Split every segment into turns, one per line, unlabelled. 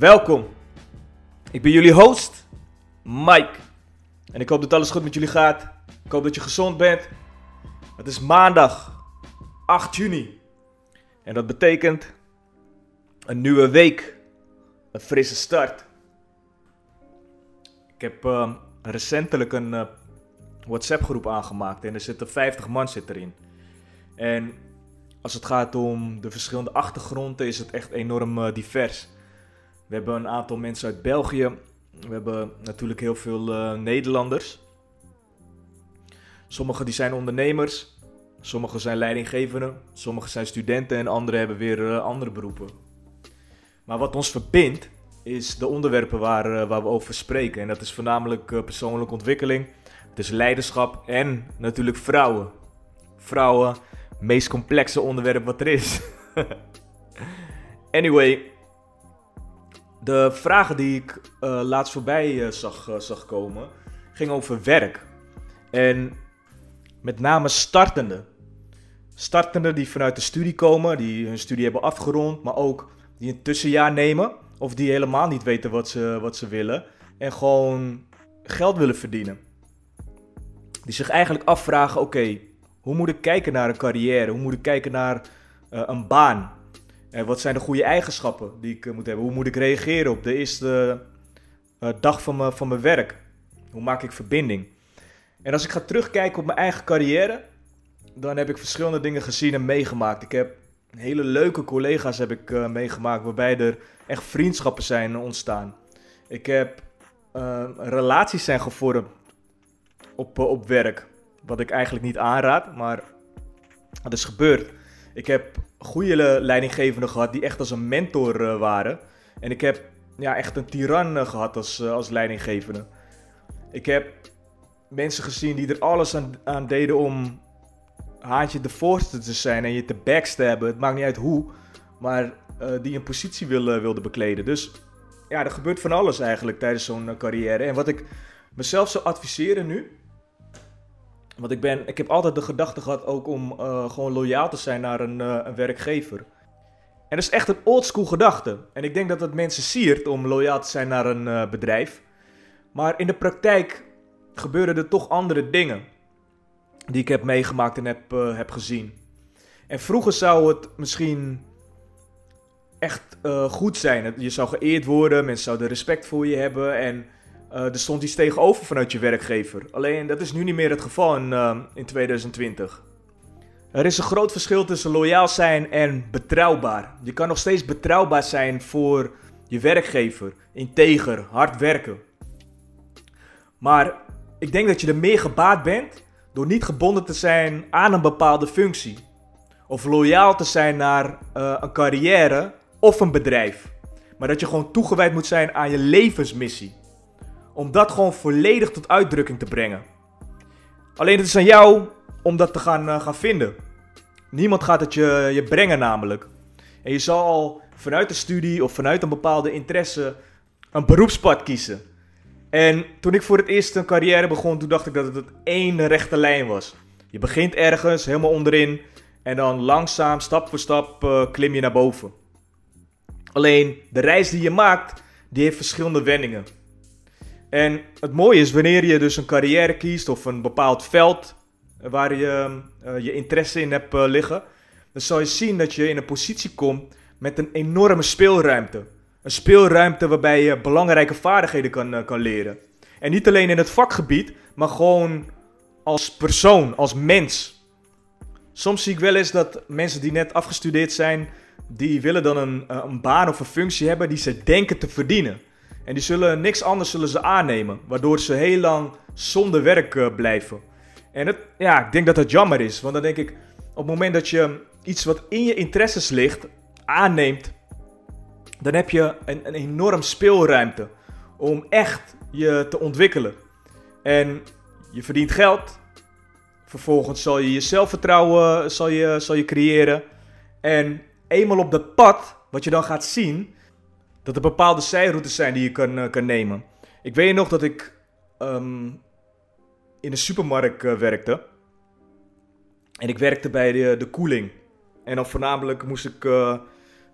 welkom. Ik ben jullie host, Mike. En ik hoop dat alles goed met jullie gaat. Ik hoop dat je gezond bent. Het is maandag, 8 juni. En dat betekent een nieuwe week, een frisse start. Ik heb uh, recentelijk een uh, WhatsApp groep aangemaakt en er zitten 50 man zit erin. En als het gaat om de verschillende achtergronden is het echt enorm uh, divers. We hebben een aantal mensen uit België. We hebben natuurlijk heel veel Nederlanders. Sommigen die zijn ondernemers. Sommigen zijn leidinggevenden. Sommigen zijn studenten en anderen hebben weer andere beroepen. Maar wat ons verbindt is de onderwerpen waar, waar we over spreken. En dat is voornamelijk persoonlijke ontwikkeling. Het is leiderschap en natuurlijk vrouwen. Vrouwen meest complexe onderwerp wat er is. anyway, de vragen die ik uh, laatst voorbij uh, zag, uh, zag komen, gingen over werk. En met name startende. Startende die vanuit de studie komen, die hun studie hebben afgerond, maar ook die een tussenjaar nemen. Of die helemaal niet weten wat ze, wat ze willen. En gewoon geld willen verdienen. Die zich eigenlijk afvragen, oké, hoe moet ik kijken naar een carrière? Hoe moet ik kijken naar een baan? Wat zijn de goede eigenschappen die ik uh, moet hebben? Hoe moet ik reageren op de eerste uh, dag van, me, van mijn werk? Hoe maak ik verbinding? En als ik ga terugkijken op mijn eigen carrière, dan heb ik verschillende dingen gezien en meegemaakt. Ik heb hele leuke collega's heb ik, meegemaakt, waarbij er echt vriendschappen zijn ontstaan. Ik heb relaties zijn gevormd op, op werk. Wat ik eigenlijk niet aanraad, maar dat is gebeurd. Ik heb goede leidinggevenden gehad die echt als een mentor uh, waren. En ik heb ja, echt een tiran uh, gehad als, uh, als leidinggevende. Ik heb mensen gezien die er alles aan, deden om haantje de voorste te zijn en je te backstabben. Het maakt niet uit hoe, maar die een positie wilde, wilde bekleden. Dus ja, er gebeurt van alles eigenlijk tijdens zo'n carrière. En wat ik mezelf zou adviseren nu, want ik, ben, ik heb altijd de gedachte gehad ook om uh, gewoon loyaal te zijn naar een, uh, een werkgever. En dat is echt een oldschool gedachte. En ik denk dat het mensen siert om loyaal te zijn naar een uh, bedrijf. Maar in de praktijk gebeuren er toch andere dingen. Die ik heb meegemaakt en heb, heb gezien. En vroeger zou het misschien echt goed zijn. Je zou geëerd worden, mensen zouden respect voor je hebben. En uh, er stond iets tegenover vanuit je werkgever. Alleen dat is nu niet meer het geval in, uh, in 2020. Er is een groot verschil tussen loyaal zijn en betrouwbaar. Je kan nog steeds betrouwbaar zijn voor je werkgever, integer, hard werken. Maar ik denk dat je er meer gebaat bent door niet gebonden te zijn aan een bepaalde functie. Of loyaal te zijn naar uh, een carrière of een bedrijf. Maar dat je gewoon toegewijd moet zijn aan je levensmissie om dat gewoon volledig tot uitdrukking te brengen. Alleen het is aan jou om dat te gaan, uh, gaan vinden. Niemand gaat het je, je brengen namelijk. En je zal al vanuit de studie of vanuit een bepaalde interesse een beroepspad kiezen. En toen ik voor het eerst een carrière begon, toen dacht ik dat het één rechte lijn was. Je begint ergens, helemaal onderin. En dan langzaam, stap voor stap, uh, klim je naar boven. Alleen, de reis die je maakt, die heeft verschillende wendingen. En het mooie is, wanneer je dus een carrière kiest of een bepaald veld waar je uh, je interesse in hebt uh, liggen, dan zal je zien dat je in een positie komt met een enorme speelruimte. Een speelruimte waarbij je belangrijke vaardigheden kan, uh, kan leren. En niet alleen in het vakgebied, maar gewoon als persoon, als mens. Soms zie ik wel eens dat mensen die net afgestudeerd zijn, die willen dan een, een baan of een functie hebben die ze denken te verdienen. En die zullen niks anders zullen ze aannemen. Waardoor ze heel lang zonder werk uh, blijven. En het, ja, ik denk dat dat jammer is. Want dan denk ik, op het moment dat je iets wat in je interesses ligt aanneemt. dan heb je een, een enorm speelruimte om echt je te ontwikkelen. En je verdient geld. Vervolgens zal je je zelfvertrouwen zal je, zal je creëren. En eenmaal op dat pad, wat je dan gaat zien, dat er bepaalde zijroutes zijn die je kan, eh, kan nemen. Ik weet nog dat ik ehm, in een supermarkt uh, werkte. En ik werkte bij de, de koeling. En dan voornamelijk moest ik. Uh,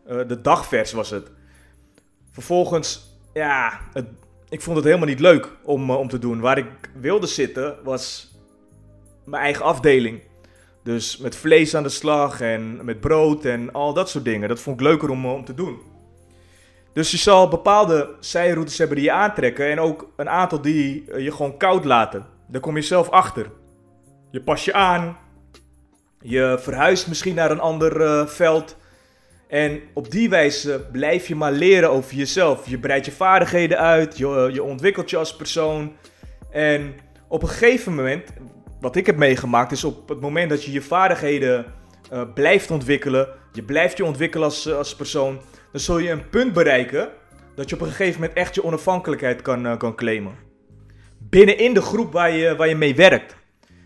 de dagvers was het. Vervolgens, ja, het, ik vond het helemaal niet leuk om, om te doen. Waar ik wilde zitten was mijn eigen afdeling. Dus met vlees aan de slag en met brood en al dat soort dingen. Dat vond ik leuker om, om te doen. Dus je zal bepaalde zijroutes hebben die je aantrekken en ook een aantal die je gewoon koud laten. Daar kom je zelf achter. Je pas je aan, je verhuist misschien naar een ander uh, veld. En op die wijze blijf je maar leren over jezelf. Je breidt je vaardigheden uit, je, je ontwikkelt je als persoon. En op een gegeven moment, wat ik heb meegemaakt, is op het moment dat je je vaardigheden blijft ontwikkelen, je blijft je ontwikkelen als, als persoon, dan zul je een punt bereiken dat je op een gegeven moment echt je onafhankelijkheid kan, uh, kan claimen. Binnenin de groep waar je, waar je mee werkt.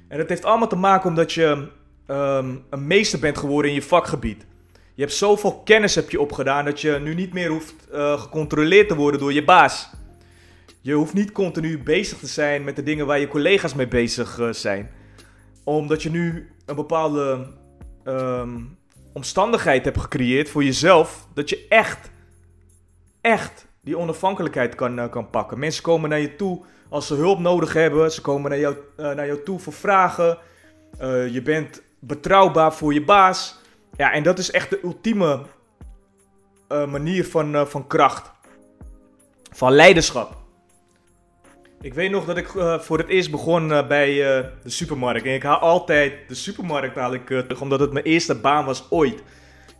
En dat heeft allemaal te maken omdat je um, een meester bent geworden in je vakgebied. Je hebt zoveel kennis heb je opgedaan dat je nu niet meer hoeft uh, gecontroleerd te worden door je baas. Je hoeft niet continu bezig te zijn met de dingen waar je collega's mee bezig uh, zijn. Omdat je nu een bepaalde um, omstandigheid hebt gecreëerd voor jezelf. Dat je echt, echt die onafhankelijkheid kan, uh, kan pakken. Mensen komen naar je toe als ze hulp nodig hebben. Ze komen naar jou, naar jou toe voor vragen. je bent betrouwbaar voor je baas. Ja, en dat is echt de ultieme manier van, van kracht. Van leiderschap. Ik weet nog dat ik uh, voor het eerst begon bij de supermarkt. En ik haal altijd de supermarkt haal ik, terug, omdat het mijn eerste baan was ooit.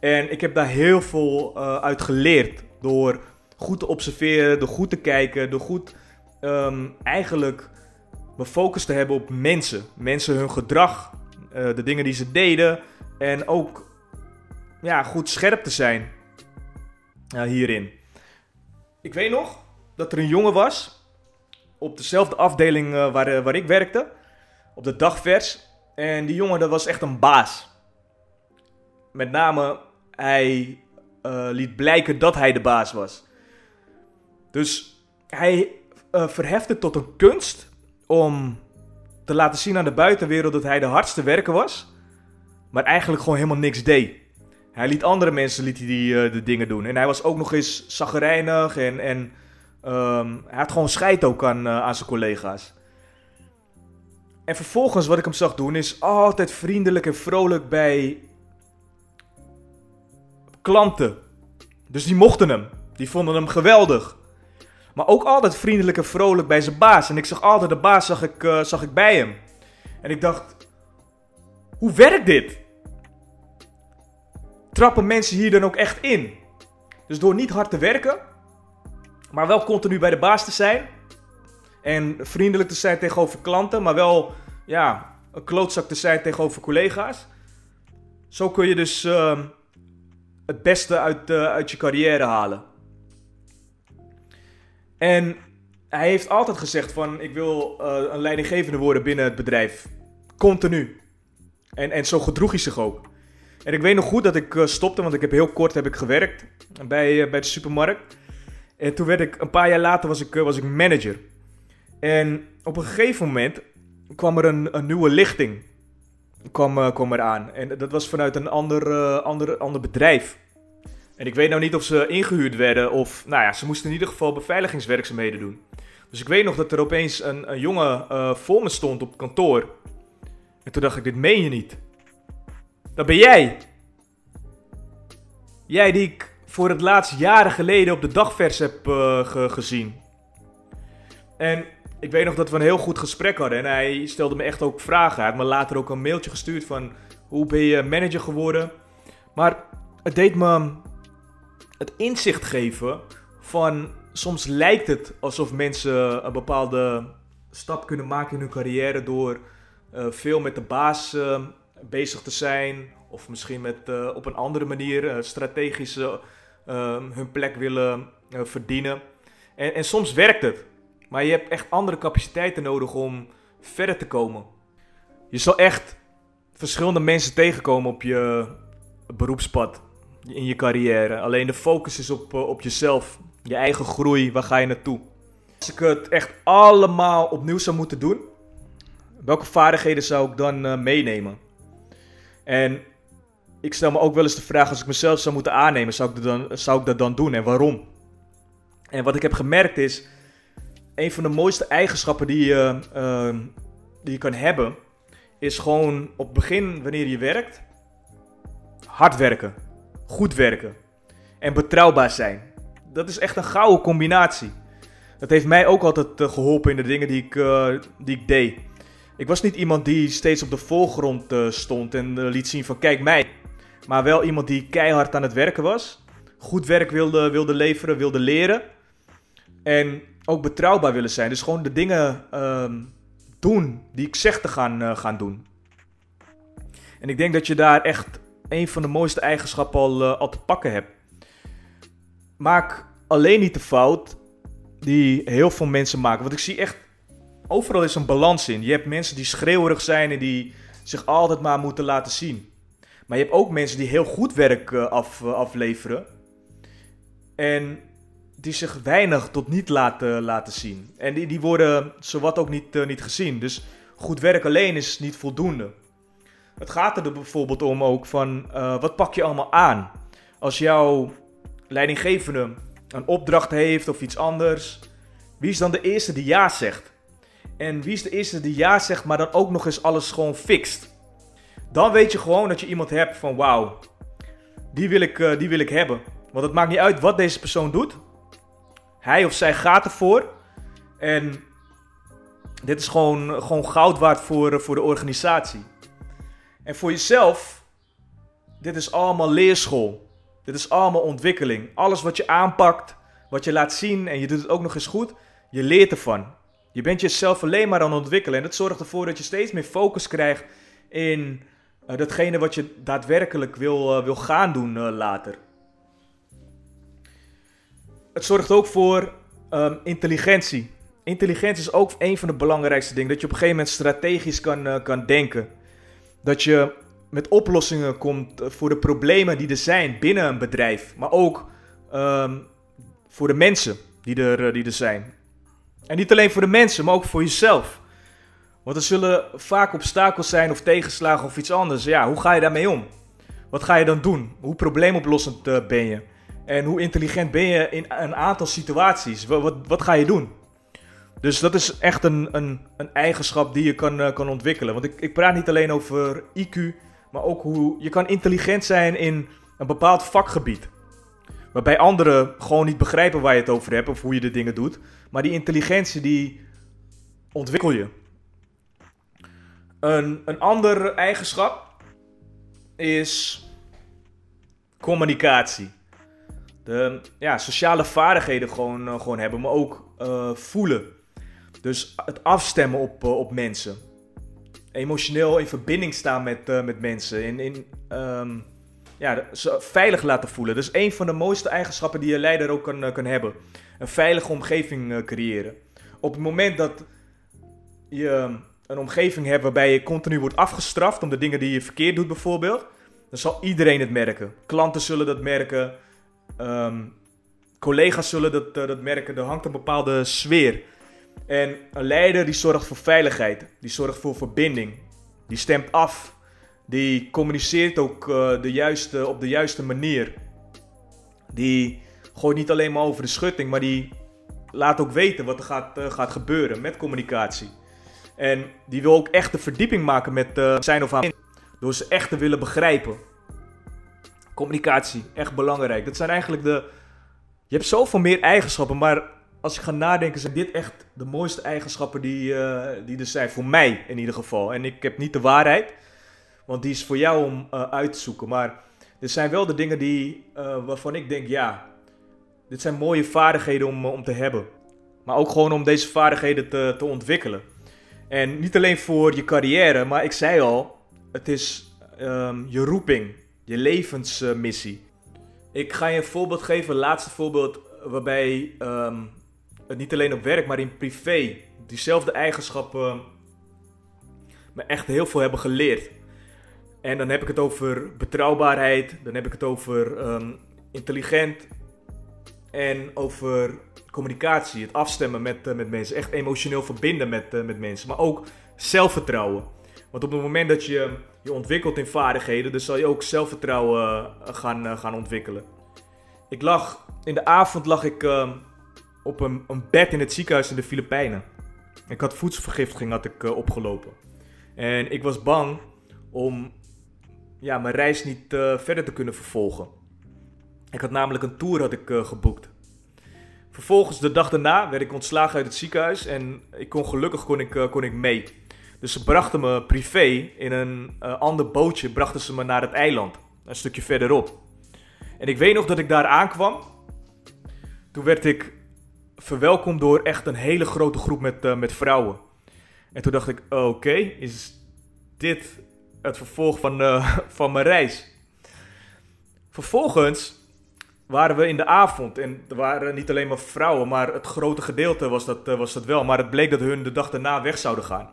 En ik heb daar heel veel uit geleerd. Door goed te observeren, door goed te kijken, door goed um, eigenlijk mijn focus te hebben op mensen. Mensen hun gedrag, de dingen die ze deden. En ook ja, goed scherp te zijn hierin. Ik weet nog dat er een jongen was op dezelfde afdeling uh, waar, uh, waar ik werkte, op de dagvers. En die jongen dat was echt een baas. Met name, hij liet blijken dat hij de baas was. Dus hij verhefte tot een kunst om te laten zien aan de buitenwereld dat hij de hardste werker was. Maar eigenlijk gewoon helemaal niks deed. Hij liet andere mensen liet hij die, uh, de dingen doen. En hij was ook nog eens zaggerijnig en, en um, hij had gewoon scheid ook aan, uh, aan zijn collega's. En vervolgens wat ik hem zag doen is altijd vriendelijk en vrolijk bij klanten. Dus die mochten hem. Die vonden hem geweldig. Maar ook altijd vriendelijk en vrolijk bij zijn baas. En ik zag altijd de baas zag ik, uh, zag ik bij hem. En ik dacht, hoe werkt dit? trappen mensen hier dan ook echt in. Dus door niet hard te werken, maar wel continu bij de baas te zijn. En vriendelijk te zijn tegenover klanten, maar wel ja, een klootzak te zijn tegenover collega's. Zo kun je dus uh, het beste uit, uh, uit je carrière halen. En hij heeft altijd gezegd van ik wil uh, een leidinggevende worden binnen het bedrijf. Continu. En, en zo gedroeg hij zich ook. En ik weet nog goed dat ik uh, stopte, want ik heb heel kort heb ik gewerkt bij, bij de supermarkt. En toen werd ik, een paar jaar later was ik, uh, was ik manager. En op een gegeven moment kwam er een, een nieuwe lichting kwam, kwam eraan. En dat was vanuit een ander, ander, ander bedrijf. En ik weet nou niet of ze ingehuurd werden of... Nou ja, ze moesten in ieder geval beveiligingswerkzaamheden doen. Dus ik weet nog dat er opeens een, een jongen voor me stond op kantoor. En toen dacht ik, dit meen je niet. Dat ben jij. Jij die ik voor het laatst jaren geleden op de dagvers heb ge gezien. En ik weet nog dat we een heel goed gesprek hadden. En hij stelde me echt ook vragen. Hij had me later ook een mailtje gestuurd van... Hoe ben je manager geworden? Maar het deed me het inzicht geven van... Soms lijkt het alsof mensen een bepaalde stap kunnen maken in hun carrière... door uh, veel met de baas uh, bezig te zijn. Of misschien met, op een andere manier strategische hun plek willen eh, verdienen. En, en soms werkt het. Maar je hebt echt andere capaciteiten nodig om verder te komen. Je zal echt verschillende mensen tegenkomen op je beroepspad. In je carrière. Alleen de focus is op, eh, op jezelf. Je eigen groei. Waar ga je naartoe? Als ik het echt allemaal opnieuw zou moeten doen. Welke vaardigheden zou ik dan eh, meenemen? En ik stel me ook wel eens de vraag: als ik mezelf zou moeten aannemen, zou ik, dat dan, zou ik dat dan doen en waarom? En wat ik heb gemerkt is: een van de mooiste eigenschappen die je, ehm, die je kan hebben, is gewoon op het begin, wanneer je werkt, hard werken, goed werken en betrouwbaar zijn. Dat is echt een gouden combinatie. Dat heeft mij ook altijd eh, geholpen in de dingen die ik, eh, die ik deed. Ik was niet iemand die steeds op de voorgrond uh, stond en liet zien van kijk mij. Maar wel iemand die keihard aan het werken was. Goed werk wilde, wilde leveren, wilde leren. En ook betrouwbaar willen zijn. Dus gewoon de dingen ehm, doen die ik zeg te gaan, uh, gaan doen. En ik denk dat je daar echt een van de mooiste eigenschappen al, uh, al te pakken hebt. Maak alleen niet de fout die heel veel mensen maken. Want ik zie echt, overal is een balans in. Je hebt mensen die schreeuwerig zijn en die zich altijd maar moeten laten zien. Maar je hebt ook mensen die heel goed werk uh, af, afleveren. En die zich weinig tot niet laten, laten zien. En die, die worden zowat ook niet, uh, niet gezien. Dus goed werk alleen is niet voldoende. Het gaat er bijvoorbeeld om ook van wat pak je allemaal aan? Als jouw leidinggevende een opdracht heeft of iets anders, wie is dan de eerste die ja zegt? En wie is de eerste die ja zegt, maar dan ook nog eens alles gewoon fixt? Dan weet je gewoon dat je iemand hebt van wauw, die, wil ik, uh, die wil ik hebben. Want het maakt niet uit wat deze persoon doet. Hij of zij gaat ervoor. En dit is gewoon, gewoon goud waard voor, voor de organisatie. En voor jezelf, dit is allemaal leerschool. Dit is allemaal ontwikkeling. Alles wat je aanpakt, wat je laat zien en je doet het ook nog eens goed, je leert ervan. Je bent jezelf alleen maar aan het ontwikkelen. En dat zorgt ervoor dat je steeds meer focus krijgt in uh, datgene wat je daadwerkelijk wil, uh, wil gaan doen uh, later het zorgt ook voor um, intelligentie. Intelligentie is ook een van de belangrijkste dingen. Dat je op een gegeven moment strategisch kan, kan denken. Dat je met oplossingen komt voor de problemen die er zijn binnen een bedrijf. Maar ook um, voor de mensen die er, die er zijn. En niet alleen voor de mensen, maar ook voor jezelf. Want er zullen vaak obstakels zijn of tegenslagen of iets anders. Ja, hoe ga je daarmee om? Wat ga je dan doen? Hoe probleemoplossend uh, ben je? En hoe intelligent ben je in een aantal situaties? Wat, wat, ga je doen? Dus dat is echt een, een, een eigenschap die je kan, uh, kan ontwikkelen. Want ik, ik praat niet alleen over IQ, maar ook hoe je kan intelligent zijn in een bepaald vakgebied. Waarbij anderen gewoon niet begrijpen waar je het over hebt of hoe je de dingen doet. Maar die intelligentie die ontwikkel je. Een, een andere eigenschap is communicatie de ja, sociale vaardigheden gewoon, uh, gewoon hebben, maar ook uh, voelen. Dus het afstemmen op, uh, op mensen. Emotioneel in verbinding staan met, met mensen. In, in, um, ja, ze veilig laten voelen. Dat is een van de mooiste eigenschappen die je leider ook kan, kan hebben. Een veilige omgeving creëren. Op het moment dat je een omgeving hebt waarbij je continu wordt afgestraft om de dingen die je verkeerd doet bijvoorbeeld, dan zal iedereen het merken. Klanten zullen dat merken. Um, collega's zullen dat, uh, dat merken. Er hangt een bepaalde sfeer. En een leider die zorgt voor veiligheid. Die zorgt voor verbinding. Die stemt af. Die communiceert ook uh, de juiste, op de juiste manier. Die gooit niet alleen maar over de schutting, maar die laat ook weten wat er gaat, uh, gaat gebeuren met communicatie. En die wil ook echt de verdieping maken met zijn of haar. Door ze echt te willen begrijpen. Communicatie, echt belangrijk. Dat zijn eigenlijk de. Je hebt zoveel meer eigenschappen, maar als ik ga nadenken, zijn dit echt de mooiste eigenschappen die, uh, die er zijn. Voor mij in ieder geval. En ik heb niet de waarheid, want die is voor jou om uh, uit te zoeken. Maar dit zijn wel de dingen die, waarvan ik denk, ja, dit zijn mooie vaardigheden om, om te hebben. Maar ook gewoon om deze vaardigheden te, te ontwikkelen. En niet alleen voor je carrière, maar ik zei al, het is um, je roeping je levensmissie. Ik ga je een voorbeeld geven, een laatste voorbeeld, waarbij ehm, het niet alleen op werk, maar in privé diezelfde eigenschappen me echt heel veel hebben geleerd. En dan heb ik het over betrouwbaarheid, dan heb ik het over ehm, intelligent en over communicatie, het afstemmen met, eh, met mensen, echt emotioneel verbinden met, uh, met mensen, maar ook zelfvertrouwen. Want op het moment dat je je ontwikkelt in vaardigheden, dan zal je ook zelfvertrouwen uh, gaan, gaan ontwikkelen. Ik lag, in de avond lag ik op een, een, bed in het ziekenhuis in de Filipijnen. Ik had voedselvergiftiging had ik, opgelopen. En ik was bang om ja, mijn reis niet verder te kunnen vervolgen. Ik had namelijk een tour had ik, geboekt. Vervolgens, de dag daarna, werd ik ontslagen uit het ziekenhuis en ik kon gelukkig kon ik, uh, kon ik mee. Dus ze brachten me privé in een uh, ander bootje, brachten ze me naar het eiland, een stukje verderop. En ik weet nog dat ik daar aankwam. Toen werd ik verwelkomd door echt een hele grote groep met, uh, met vrouwen. En toen dacht ik, oké, is dit het vervolg van, van mijn reis? Vervolgens waren we in de avond. En er waren niet alleen maar vrouwen, maar het grote gedeelte was dat, uh, was dat wel. Maar het bleek dat hun de dag daarna weg zouden gaan.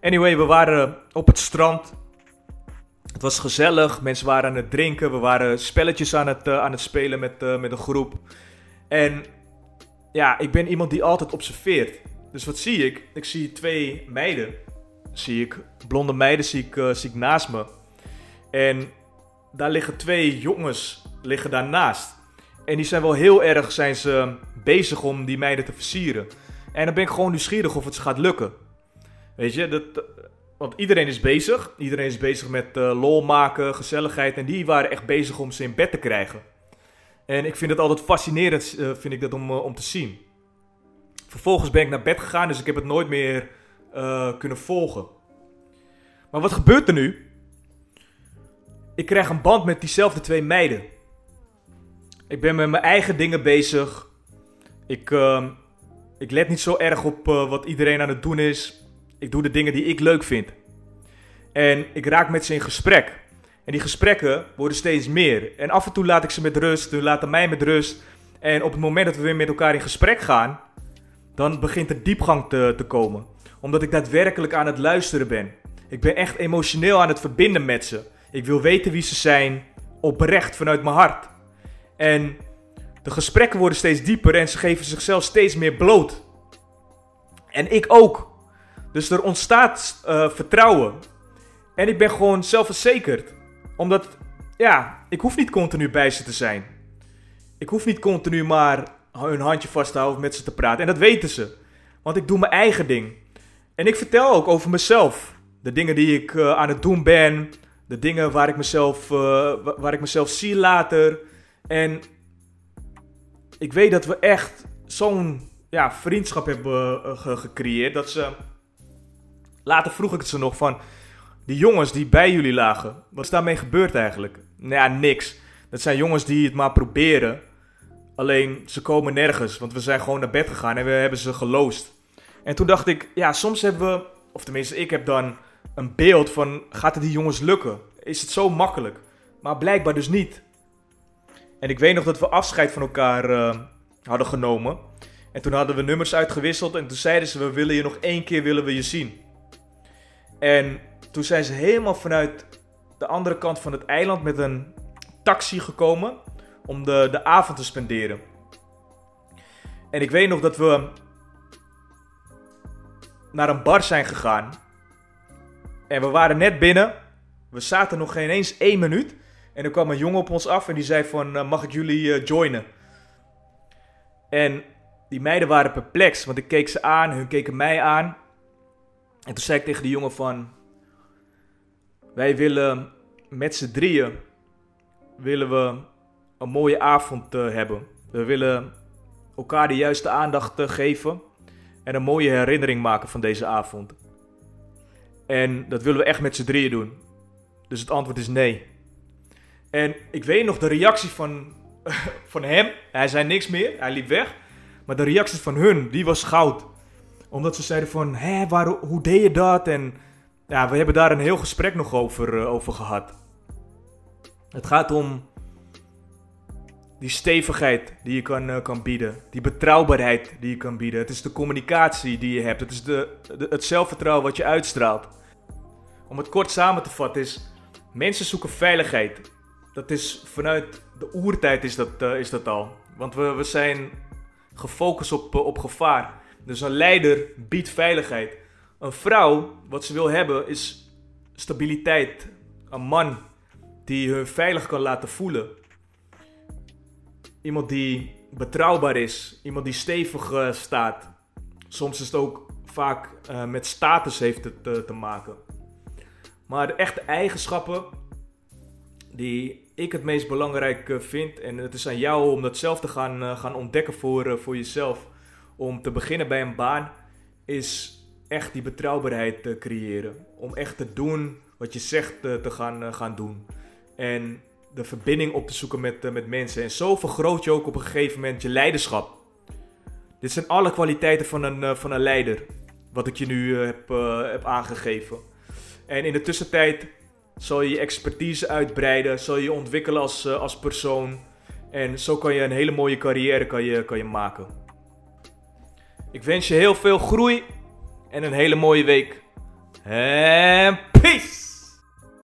Anyway, we waren op het strand. Het was gezellig, mensen waren aan het drinken. We waren spelletjes aan het, uh, aan het spelen met, uh, met een groep. En ja, ik ben iemand die altijd observeert. Dus wat zie ik? Ik zie twee meiden. Zie ik, blonde meiden zie ik, zie ik naast me. En daar liggen twee jongens liggen daarnaast. En die zijn wel heel erg zijn ze bezig om die meiden te versieren. En dan ben ik gewoon nieuwsgierig of het gaat lukken. Weet je, dat, want iedereen is bezig. Iedereen is bezig met uh, lol maken, gezelligheid. En die waren echt bezig om ze in bed te krijgen. En ik vind het altijd fascinerend uh, vind ik dat om, uh, om te zien. Vervolgens ben ik naar bed gegaan, dus ik heb het nooit meer kunnen volgen. Maar wat gebeurt er nu? Ik krijg een band met diezelfde twee meiden. Ik ben met mijn eigen dingen bezig. Ik, uh, ik let niet zo erg op uh, wat iedereen aan het doen is. Ik doe de dingen die ik leuk vind. En ik raak met ze in gesprek. En die gesprekken worden steeds meer. En af en toe laat ik ze met rust, ze laten mij met rust. En op het moment dat we weer met elkaar in gesprek gaan, dan begint er diepgang te, te komen. Omdat ik daadwerkelijk aan het luisteren ben. Ik ben echt emotioneel aan het verbinden met ze. Ik wil weten wie ze zijn, oprecht vanuit mijn hart. En de gesprekken worden steeds dieper en ze geven zichzelf steeds meer bloot. En ik ook. Dus er ontstaat uh, vertrouwen. En ik ben gewoon zelfverzekerd. Omdat, ja, ik hoef niet continu bij ze te zijn. Ik hoef niet continu maar hun handje vast te houden of met ze te praten. En dat weten ze. Want ik doe mijn eigen ding. En ik vertel ook over mezelf. De dingen die ik uh, aan het doen ben. De dingen waar ik mezelf, uh, waar ik mezelf zie later. En ik weet dat we echt zo'n ja, vriendschap hebben uh, gecreëerd. Dat ze. Later vroeg ik het ze nog van. Die jongens die bij jullie lagen. Wat is daarmee gebeurd eigenlijk? Nou ja, niks. Dat zijn jongens die het maar proberen. Alleen ze komen nergens. Want we zijn gewoon naar bed gegaan en we hebben ze geloost. En toen dacht ik, ja, soms hebben we. Of tenminste, ik heb dan een beeld van. Gaat het die jongens lukken? Is het zo makkelijk? Maar blijkbaar dus niet. En ik weet nog dat we afscheid van elkaar uh, hadden genomen. En toen hadden we nummers uitgewisseld. En toen zeiden ze: We willen je nog één keer willen we je zien. En toen zijn ze helemaal vanuit de andere kant van het eiland met een taxi gekomen. Om de, de avond te spenderen. En ik weet nog dat we naar een bar zijn gegaan. En we waren net binnen. We zaten nog geen eens één minuut. En er kwam een jongen op ons af en die zei van, uh, mag ik jullie uh, joinen? En die meiden waren perplex, want ik keek ze aan, hun keken mij aan. En toen zei ik tegen die jongen van, wij willen met z'n drieën, willen we een mooie avond uh, hebben. We willen elkaar de juiste aandacht geven en een mooie herinnering maken van deze avond. En dat willen we echt met z'n drieën doen. Dus het antwoord is nee. En ik weet nog de reactie van, van hem. Hij zei niks meer, hij liep weg. Maar de reactie van hun, die was goud. Omdat ze zeiden van, hé, waar, hoe deed je dat? En ja, we hebben daar een heel gesprek nog over, uh, over gehad. Het gaat om die stevigheid die je kan, eh, kan bieden. Die betrouwbaarheid die je kan bieden. Het is de communicatie die je hebt. Het is de, het zelfvertrouwen wat je uitstraalt. Om het kort samen te vatten is... Mensen zoeken veiligheid. Dat is vanuit de oertijd is dat, eh, is dat al. Want we, we zijn gefocust op, op gevaar. Dus een leider biedt veiligheid. Een vrouw, wat ze wil hebben, is stabiliteit. Een man die hun veilig kan laten voelen. Iemand die betrouwbaar is. Iemand die stevig uh, staat. Soms is het ook vaak met status heeft het te maken. Maar de echte eigenschappen die ik het meest belangrijk vind. En het is aan jou om dat zelf te gaan, gaan ontdekken voor, voor jezelf. Om te beginnen bij een baan. Is echt die betrouwbaarheid te creëren. Om echt te doen wat je zegt te, gaan, gaan doen. En de verbinding op te zoeken met, met mensen. En zo vergroot je ook op een gegeven moment je leiderschap. Dit zijn alle kwaliteiten van een, van een leider. Wat ik je nu heb, heb aangegeven. En in de tussentijd zal je expertise uitbreiden. Zal je ontwikkelen als, als persoon. En zo kan je een hele mooie carrière kan je, kan je maken. Ik wens je heel veel groei. En een hele mooie week. En peace!